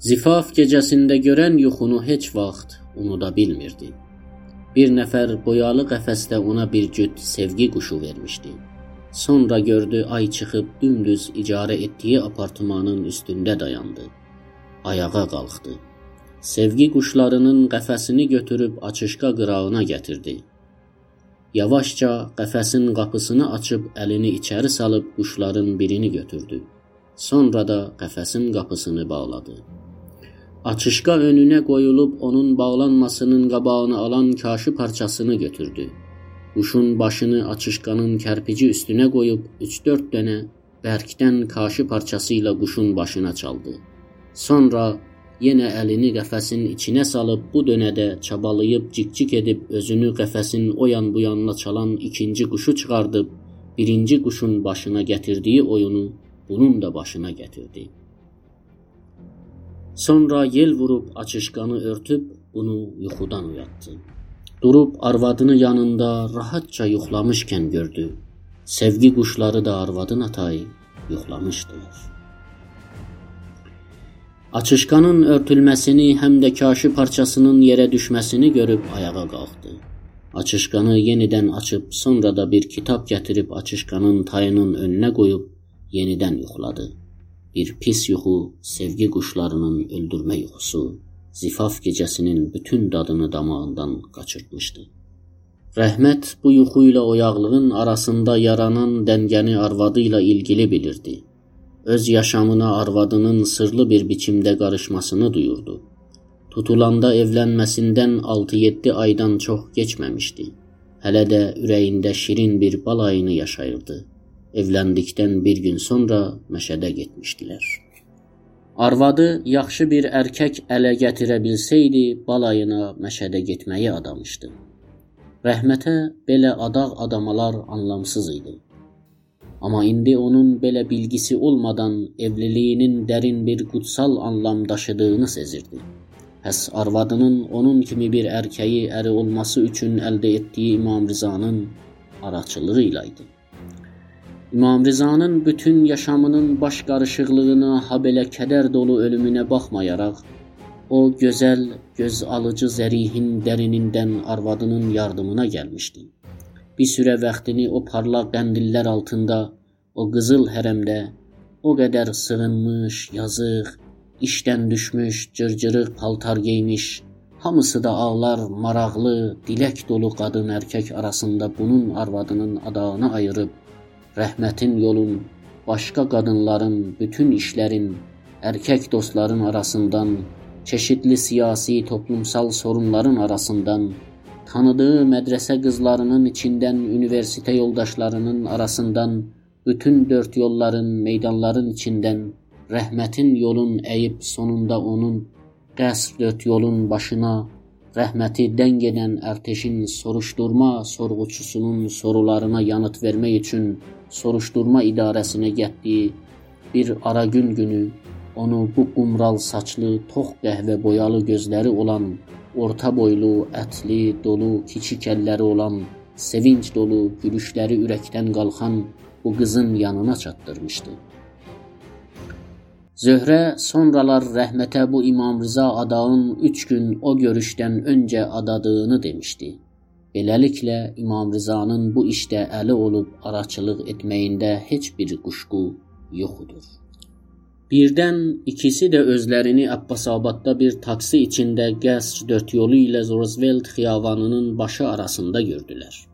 Zifaf gecəsində görən yuxunu heç vaxt unuda bilmirdi. Bir nəfər boyalı qəfəsdə ona bir cüt sevgi quşu vermişdi. Sonra gördü ay çıxıb dümdüz icarə etdiyi apartmanın üstündə dayandı. Ayağa qalxdı. Sevgi quşlarının qəfəsini götürüb açışqa qırağına gətirdi. Yavaşca qəfəsin qapısını açıb əlini içəri salıb quşların birini götürdü. Sonra da qəfəsin qapısını bağladı. Açışqa önünə qoyulub onun bağlanmasının qabağını alan kaşı parçasını götürdü. Quşun başını açışqanın kərpici üstünə qoyub 3-4 dənə bərkdən kaşı parçası ilə quşun başına çaldı. Sonra yenə əlini qəfəsin içinə salıb bu dönədə çabalayıb cik-cik edib özünü qəfəsin o yan bu yanına çalan ikinci quşu çıxardıb birinci quşun başına gətirdiyi oyunu bunun da başına gətirdi. Sonra yel vurub açışqanı örtüb bunu yuxudan oyatdı. Durub arvadını yanında rahatca yuxlamışkən gördü. Sevgi quşları da arvadın atayı yuxlamışdılar. Açışqanın örtülməsini həm də kaşı parçasının yerə düşməsini görüb ayağa qalxdı. Açışqanı yenidən açıb sonra da bir kitab gətirib açışqanın tayının önünə qoyub yenidən yuxladı. Bir pis yuxu, sevgi quşlarının öldürmə yuxusu, zifaf gecəsinin bütün dadını damağından qaçırtmışdı. Rəhmət bu yuxu ilə oyaqlığın arasında yaranan dəngəni arvadı ilə ilgili bilirdi öz yaşamına arvadının sırlı bir biçimdə qarışmasını duyurdu. Tutulanda evlənməsindən 6-7 aydan çox keçməmişdi. Hələ də ürəyində şirin bir balayını yaşayırdı. Evləndikdən bir gün sonra Məşədə getmişdilər. Arvadı yaxşı bir erkək ələ gətirə bilsəydi, balayına Məşədə getməyi adamışdı. Rəhmətə belə adaq adamalar anlamsız idi. Amma indi onun belə bilgisi olmadan evliliyinin dərin bir qutsal anlam daşıdığını sezirdi. Həs arvadının onun kimi bir erkəyi əri olması üçün əldə etdiyi İmam Rizanın araçılığı ilə idi. İmam Rizanın bütün yaşamının baş qarışıqlığına, ha belə kədər dolu ölümünə baxmayaraq, o gözəl, göz alıcı zərihin dərinindən arvadının yardımına gəlmişdi. Bir sürə vaxtını o parlaq qəndillər altında, o qızıl hərəmdə o qədər sığınmış, yazıq, işdən düşmüş, cırcırıq paltar geymiş, hamısı da ağlar, maraqlı, dilək dolu qadın erkək arasında bunun arvadının adağını ayırıb rəhmətin yolun, başqa qadınların, bütün işlərin, erkək dostların arasından, çeşidli siyasi, toplumsal sorunların arasından tanıdığı mədrəsə qızlarının içindən universitet yoldaşlarının arasından bütün dörd yolların, meydanların içindən rəhmətin yolun əyib sonunda onun qəsr dörd yolun başına rəhməti dəng edən ərteşin soruşturma sorğuçusunun sorularına yanıt vermək üçün soruşturma idarəsinə getdiyi bir ara gün günü onu bu qumral saçlı, tox qəhvə boyalı gözləri olan orta boylu, ətli, dolu, kiçik əlləri olan, sevinç dolu, gülüşləri ürəkdən qalxan bu qızın yanına çatdırmışdı. Zöhrə sonralar rəhmətə bu İmam Rıza adağın üç gün o görüşdən öncə adadığını demişdi. Beləliklə İmam Rızanın bu işdə əli olub araçılıq etməyində heç bir quşqu yoxudur. Birdən ikisi də özlərini Abbasabadda bir taksi içində qəsr dörd yolu ilə Roosevelt xiyabanının başı arasında gördülər.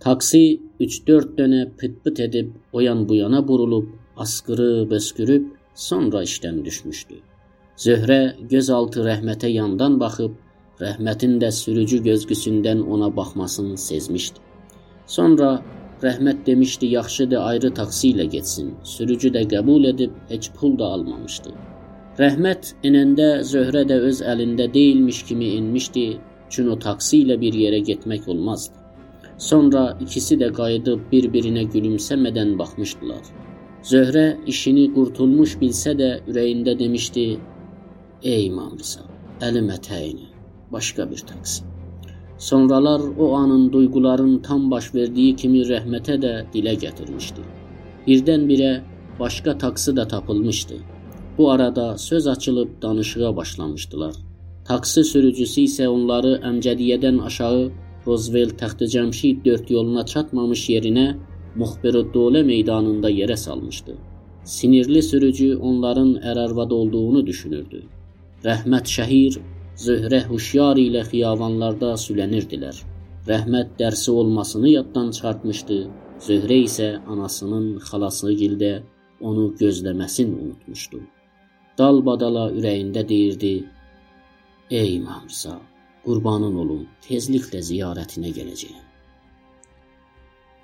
Taksi 3-4 dönə pıt-pıt edib o yan bu yana burulub, asqırıb, öskürüb, sonra işdən düşmüşdü. Zöhrə gözaltı rəhmətə yandan baxıb, rəhmətin də sürücü gözgüsündən ona baxmasını sezmişdi. Sonra Rəhmət demişdi, yaxşıdır ayrı taksi ilə getsin. Sürücü də qəbul edib heç pul da almamışdı. Rəhmət enəndə Zöhrə də öz əlində deyilmiş kimi enmişdi, çünki o taksi ilə bir yerə getmək olmazdı. Sonra ikisi də qayıdıb bir-birinə gülümsəmədən baxmışdılar. Zöhrə işini qurtulmuş bilsə də ürəyində demişdi: "Ey İmam Rıza, əlim ətəyini, başqa bir taksi." Sonralar o anın duyğuların tam baş verdiyi kimi rəhmətə də dilə gətirmişdi. Birdən-birə başqa taksi da tapılmışdı. Bu arada söz açılıb danışığa başlamışdılar. Taksi sürücüsü isə onları Əmcədiyyədən aşağı Roosevelt Təxtəcəmşid dörd yoluna çatmamış yerinə Muxbirüddövlə meydanında yerə salmışdı. Sinirli sürücü onların ər-arvad olduğunu düşünürdü. Rəhmət Şəhir, Zöhrə Huşyar ilə xiyavanlarda süllənirdilər. Rəhmət dərsi olmasını yaddan çıxartmışdı. Zöhrə isə anasının xalası gildə onu gözləməsini unutmuşdu. Dalbadala ürəyində deyirdi: Ey İmam Rza, qurbanın olum, tezliklə ziyarətinə gələcəyəm.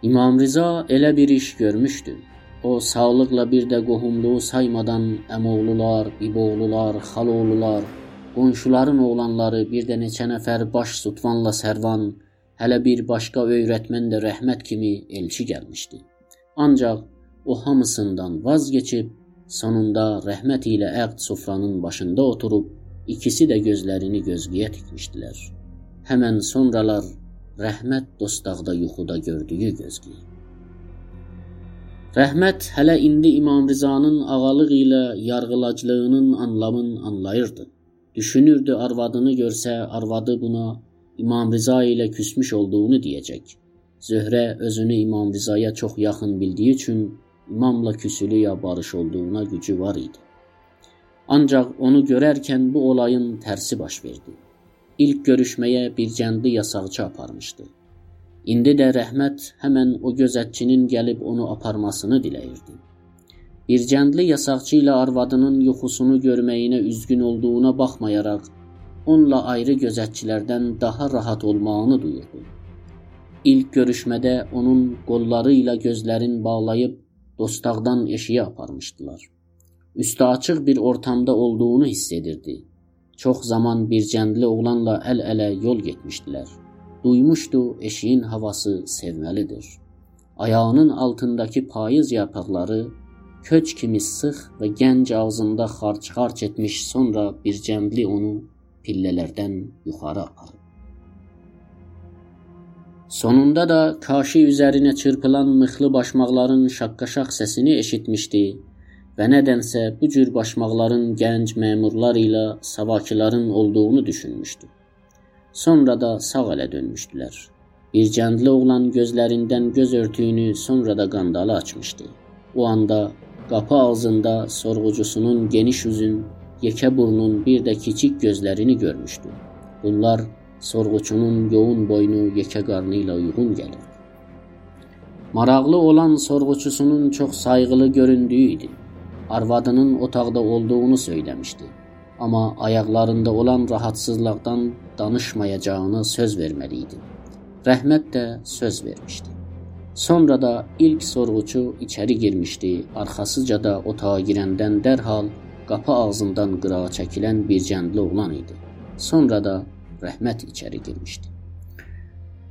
İmam Rza elə bir iş görmüşdü. O sağlıqla bir də qohumluğu saymadan əmoğlular, iboğlular, xaloğlular, qonşuların oğlanları, bir də neçə nəfər baş sutvanla sərvan, hələ bir başqa öyrətmən də rəhmət kimi elçi gəlmişdi. Ancaq o hamısından vaz keçib sonunda rəhmət ilə əqd sofranın başında oturub İkisi də gözlərini gözləyə tikmişdilər. Həmən sonralar rəhmət dostaqda yuxuda gördüyü gözləyir. Rəhmət hələ indi İmam Rizanın ağalıq ilə yarğılaclığının anlamını anlayırdı. Düşünürdü arvadını görsə, arvadı buna İmam Riza ilə küsmüş olduğunu deyəcək. Zöhrə özünü İmam Rizaya çox yaxın bildiyi üçün imamla küsülü ya barış olduğuna gücü var idi. Ancaq onu görərkən bu olayın tərsi baş verdi. İlk görüşməyə bir cəndi yasaqçı aparmışdı. İndi də rəhmət həmən o gözətçinin gəlib onu aparmasını diləyirdi. Bir cəndli yasaqçı ilə arvadının yuxusunu görməyinə üzgün olduğuna baxmayaraq, onunla ayrı gözətçilərdən daha rahat olmağını duyurdu. İlk görüşmədə onun qolları ilə gözlərin bağlayıb dostaqdan eşiyə aparmışdılar. Üstü açıq bir ortamda olduğunu hiss edirdi. Çox zaman bir cəndli oğlanla əl-ələ yol getmişdilər. Duymuşdu eşiyin havası sevməlidir. Ayağının altındakı payız yarpaqları köç kimi sıx və gənc ağzında xarç-xarç etmiş, sonra bir cəndli onu pillələrdən yuxarı aparıb. Sonunda da kaşi üzərinə çırpılan mıxlı başmaqların şaqqaşaq səsini eşitmişdi və nədənsə bu cür başmaqların gənc məmurlar ilə savakilərin olduğunu düşünmüşdü. Sonra da sağ ələ dönmüşdülər. Bir cəndli oğlan gözlərindən göz örtüyünü sonra da qandalı açmışdı. O anda qapı ağzında sorğucusunun geniş üzün, yekə burnun, bir də kiçik gözlərini görmüşdü. Bunlar sorğuçunun yoğun boynu, yekə qarnı ilə uyğun gəlirdi. Maraqlı olan sorğuçusunun çox sayğılı göründüyü idi arvadının otaqda olduğunu söyləmişdi. Amma ayaqlarında olan rahatsızlıqdan danışmayacağını söz verməli idi. Rəhmət də söz vermişdi. Sonra da ilk sorğuçu içəri girmişdi. Arxasıca da otağa girəndən dərhal qapı ağzından qırağa çəkilən bir cəndli oğlan idi. Sonra da Rəhmət içəri girmişdi.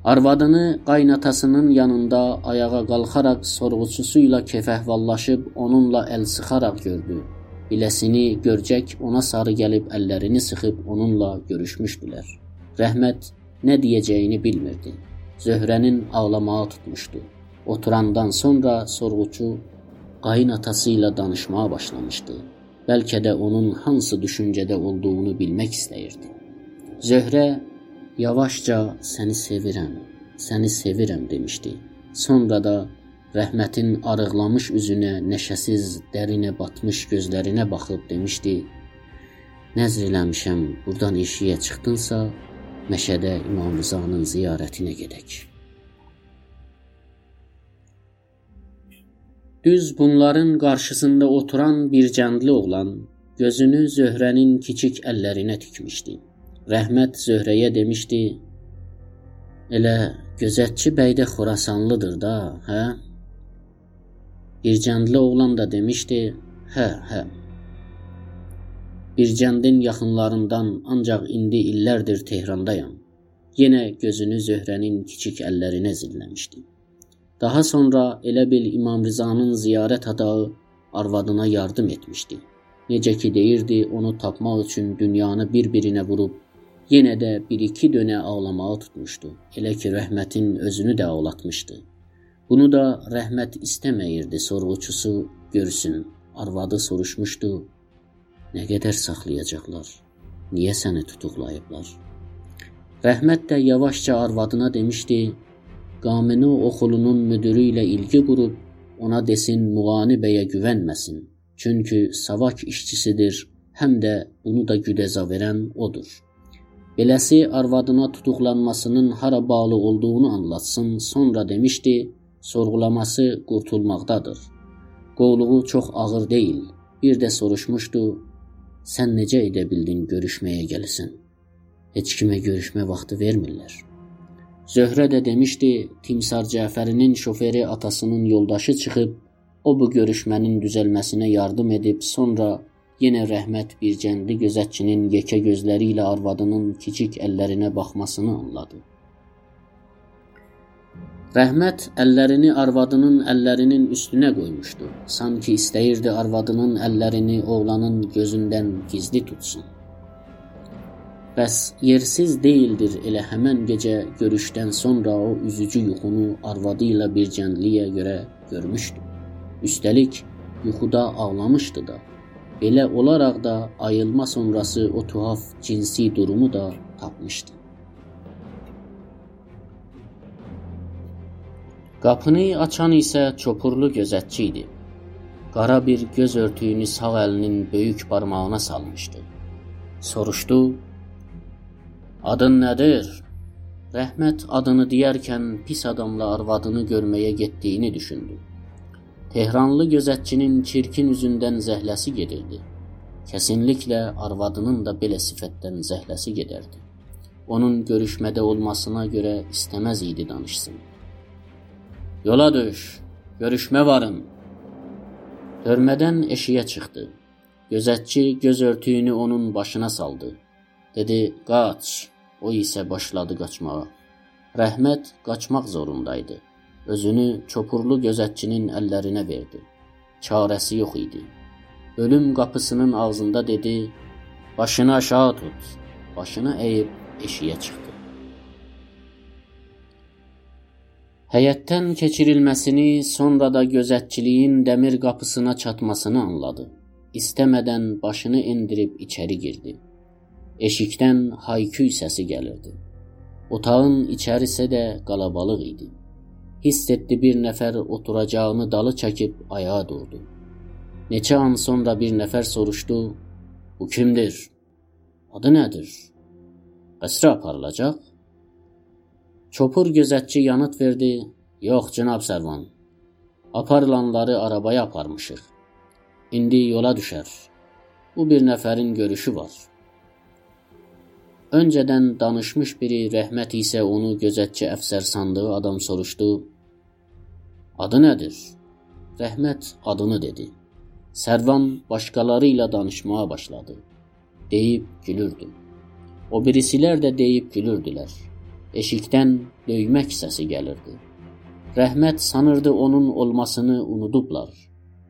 Arvadını qaynatasının yanında ayağa qalxaraq sorğuçusu ilə kefəhvallaşıb onunla əl sıxaraq gördü. Biləsini görcək ona sarı gəlib əllərini sıxıb onunla görüşmüşdülər. Rəhmət nə deyəcəyini bilmirdi. Zöhrənin ağlamağa tutmuşdu. Oturandan sonra sorğuçu qayınatası ilə danışmağa başlamışdı. Bəlkə də onun hansı düşüncədə olduğunu bilmək istəyirdi. Zöhrə Yavaşca səni sevirəm, səni sevirəm demişdi. Sonra da rəhmətin arıqlamış üzünə, nəşəsiz, dərinə batmış gözlərinə baxıb demişdi: Nəzr eləmişəm, burdan eşiyə çıxdınsa, məşədə İmam Rızanın ziyarətinə gedək. Düz bunların qarşısında oturan bir cəndli oğlan gözünü Zöhrənin kiçik əllərinə tikmişdi. Rəhmət Zöhrəyə demişdi: "Elə gözətçi bəy də Xorasanlıdır da, hə?" Bircəndli oğlan da demişdi: "Hə, hə." Bircəndin yaxınlarından ancaq indi illərdir Tehrandayam. Yenə gözünü Zöhrənin kiçik əllərinə zilləmişdi. Daha sonra elə bil İmam Rizanın ziyarət adağı arvadına yardım etmişdi. Necə ki deyirdi, onu tapmaq üçün dünyanı bir-birinə vurub Yenə də bir-iki dönə ağlamağı tutmuşdu. Elə ki, rəhmətin özünü də ağlatmışdı. Bunu da rəhmət istəməyirdi sorğuçusu görsün. Arvadı soruşmuşdu: Nə qədər saxlayacaqlar? Niyə səni tutuqlayıblar? Rəhmət də yavaşca arvadına demişdi: "Qamini oxulunun müdiri ilə ilgi qurub ona desin Muğani bəyə güvənməsin. Çünki savak işçisidir, həm də bunu da güdəza verən odur." Beləsi arvadına tutuqlanmasının hara bağlı olduğunu anlatsın, sonra demişdi: "Sorğulaması qurtulmaqdadır. Qovluğu çox ağır deyil." Bir də soruşmuşdu: "Sən necə edə bildin görüşməyə gəlisən?" Heç kimə görüşmə vaxtı vermirlər. Zöhrə də demişdi, Timsar Cəfərinin şoferi atasının yoldaşı çıxıb o bu görüşmənin düzəlməsinə yardım edib, sonra yenə rəhmət bir cəndi gözətçinin yekə gözləri ilə arvadının kiçik əllərinə baxmasını anladı. Rəhmət əllərini arvadının əllərinin üstünə qoymuşdu. Sanki istəyirdi arvadının əllərini oğlanın gözündən gizli tutsun. Bəs yersiz deyildir elə həmən gecə görüşdən sonra o üzücü yuxunu arvadı ilə bir cəndliyə görə görmüşdü. Üstəlik yuxuda ağlamışdı da. Belə olaraq da ayılma sonrası o tuhaf cinsi durumu da tapmışdı. Qapını açan isə çopurlu gözətçi idi. Qara bir göz örtüyünü sağ əlinin böyük barmağına salmışdı. Soruşdu: Adın nədir? Rəhmət adını deyərkən pis adamla arvadını görməyə getdiyini düşündü. Tehranlı gözətçinin çirkin üzündən zəhləsi gedirdi. Kəsinliklə arvadının da belə sifətdən zəhləsi gedərdi. Onun görüşmədə olmasına görə istəməz idi danışsın. Yola düş, görüşmə varın. Hörmədən eşiyə çıxdı. Gözətçi göz örtüyünü onun başına saldı. Dedi: "Qaç." O isə başladı qaçmağa. Rəhmət qaçmaq zorundaydı. Özünü çopurlu gözətçinin əllərinə verdi. Çarəsi yox idi. Ölüm qapısının ağzında dedi: "Başını aşağı tut." Başını əyib eşiyə çıxdı. Həyətdən keçirilməsini, sonra da gözətçiliyin dəmir qapısına çatmasını anladı. İstəmədən başını endirib içəri girdi. Eşikdən hayküy səsi gəlirdi. Otağın içərisi də qalabalıq idi. Hiss etdi bir nəfər oturacağını dalı çəkib ayağa durdu. Neçə an sonra bir nəfər soruşdu: "Bu kimdir? Adı nədir? Qəsrə aparılacaq?" Çopur gözətçi yanıt verdi: "Yox, cənab Sərvan. Aparılanları arabaya aparmışıq. İndi yola düşər. Bu bir nəfərin görüşü var." Öncədən danışmış biri rəhmət isə onu gözətçi əfsər sandığı adam soruşdu. Adı nədir? Rəhmət adını dedi. Sərvan başqaları ilə danışmağa başladı. Deyib gülürdü. O birisilər də deyib gülürdülər. Eşikdən döymək səsi gəlirdi. Rəhmət sanırdı onun olmasını unudublar.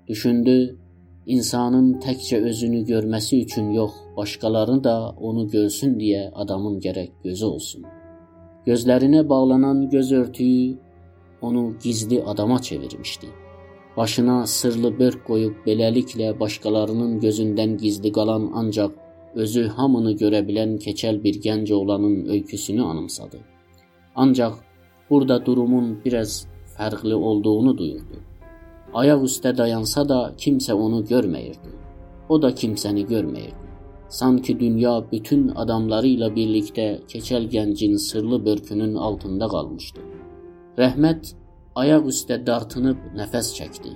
Düşündü, İnsanın təkcə özünü görməsi üçün yox, başqalarını da onu görsün deyə adamın gərək gözü olsun. Gözlərinə bağlanan göz örtüyü onu gizli adama çevirmişdi. Başına sırlı börk qoyub beləliklə başqalarının gözündən gizli qalan ancaq özü hamını görə bilən keçəl bir gənc oğlanın öyküsünü anımsadı. Ancaq burada durumun biraz fərqli olduğunu duyurdu. Ayaq üstə dayansa da kimsə onu görməyirdi. O da kimsəni görməyirdi. Sanki dünya bütün adamları ilə birlikdə keçəl gəncin sırlı börkünün altında qalmışdı. Rəhmət ayaq üstə dartınıb nəfəs çəkdi.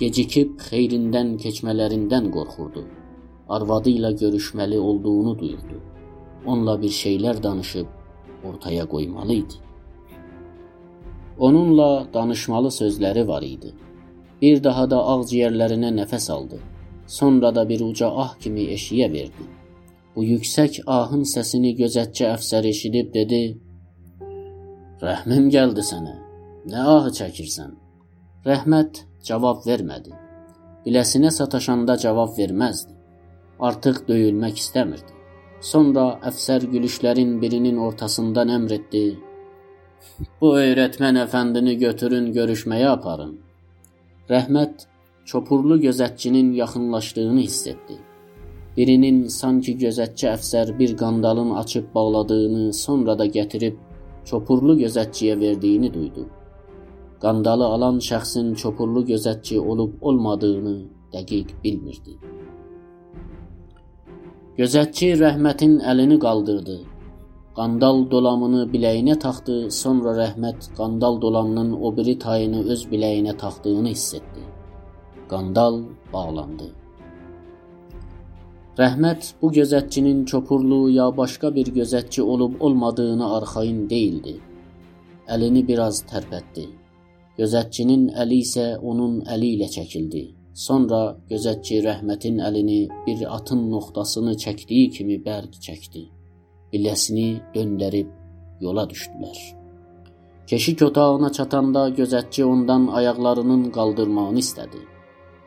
Gecikib xeyrindən keçmələrindən qorxurdu. Arvadı ilə görüşməli olduğunu duyurdu. Onunla bir şeylər danışıb ortaya qoymalı idi. Onunla danışmalı sözləri var idi. Bir daha da ağciyərlərinə nəfəs aldı. Sonra da bir uca ah kimi eşiyə verdi. Bu yüksək ahın səsini gözətçi əfsər eşidib dedi: "Rəhmim gəldi sənə. Nə ahı çəkirsən?" Rəhmət cavab vermədi. Biləsinə sataşanda cavab verməzdi. Artıq döyülmək istəmirdi. Sonra əfsər gülüşlərin birinin ortasından əmr etdi: "Bu öyrətmən əfəndini götürün görüşməyə aparın." Rəhmət çopurlu gözətçinin yaxınlaşdığını hiss etdi. Birinin sanki gözətçi əfsər bir qandalın açıb bağladığını, sonra da gətirib çopurlu gözətçiyə verdiyini duydu. Qandalı alan şəxsin çopurlu gözətçi olub olmadığını dəqiq bilmirdi. Gözətçi Rəhmətin əlini qaldırdı. Qandal dolamını biləyinə taxdı, sonra Rəhmət qandal dolamının o biri tayını öz biləyinə taxdığını hiss etdi. Qandal bağlandı. Rəhmət bu gözətçinin çopurlu ya başqa bir gözətçi olub olmadığını arxayın değildi. Əlini biraz tərpətdi. Gözətçinin əli isə onun əli ilə çəkildi. Sonra gözətçi Rəhmətin əlini bir atın noxtasını çəkdiyi kimi bərk çəkdi billəsini döndərib yola düşdülər. Keşik otağına çatanda gözətçi ondan ayaqlarının qaldırmağını istədi.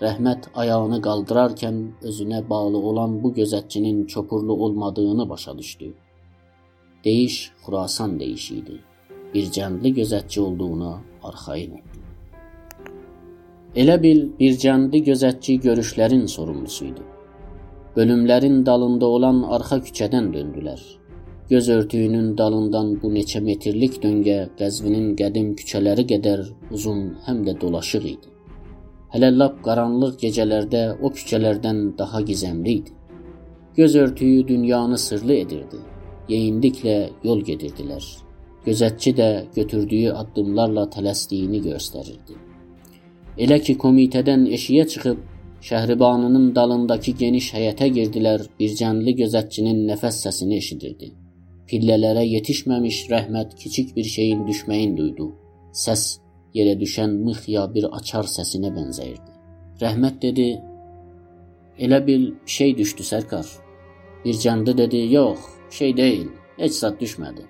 Rəhmət ayağını qaldırarkən özünə bağlı olan bu gözətçinin çopurlu olmadığını başa düşdü. Deyiş Xurasan deyişi idi. Bir cəndli gözətçi olduğuna arxayın etdi. Elə bil bir cəndli gözətçi görüşlərin sorumlusuydu. Bölümlərin dalında olan arxa küçədən döndülər. Göz örtüyünün dalından bu neçə metrlik döngə Qəzvinin qədim küçələri qədər uzun, həm də dolaşıq idi. Hələ lap qaranlıq gecələrdə o küçələrdən daha gizəmli idi. Göz örtüyü dünyanı sırlı edirdi. Yeyindiklə yol gedirdilər. Gözətçi də götürdüyü addımlarla tələsdiyini göstərirdi. Elə ki komitədən eşiyə çıxıb Şəhribanının dalındakı geniş həyətə girdilər, bir cənli gözətçinin nəfəs səsini eşidirdi. Pillələrə yetişməmiş Rəhmət kiçik bir şeyin düşməyini duydu. Səs yerə düşən mıx ya bir açar səsinə bənzəyirdi. Rəhmət dedi: "Elə bil şey düşdü sərkar." Bir canlı dedi: "Yox, şey deyil, heç zət düşmədi."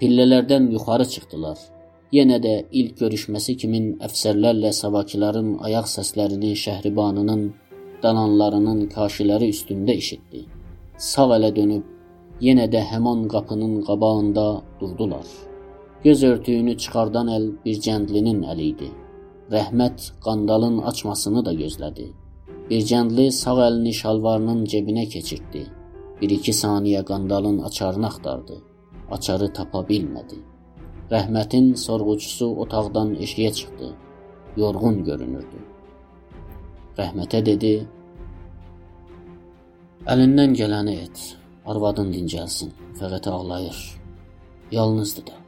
Pillələrdən yuxarı çıxdılar. Yenə də ilk görüşməsi kimin əfsərlərlə savakilərin ayaq səslərini Şəhribanının dalanlarının kaşiləri üstündə eşitdi. Sağ ələ dönüb yenə də həman qapının qabağında durdular. Göz örtüyünü çıxardan əl bir cəndlinin əli idi. Rəhmət qandalın açmasını da gözlədi. Bir cəndli sağ əlini şalvarının cebinə keçirtdi. Bir-iki saniyə qandalın açarını axtardı. Açarı tapa bilmədi. Rəhmətin sorğuçusu otaqdan eşiyə çıxdı. Yorğun görünürdü. Rəhmətə dedi: Əlindən gələni et. Arvadın dincəlsin. Fəqət ağlayır. Yalnızdır da.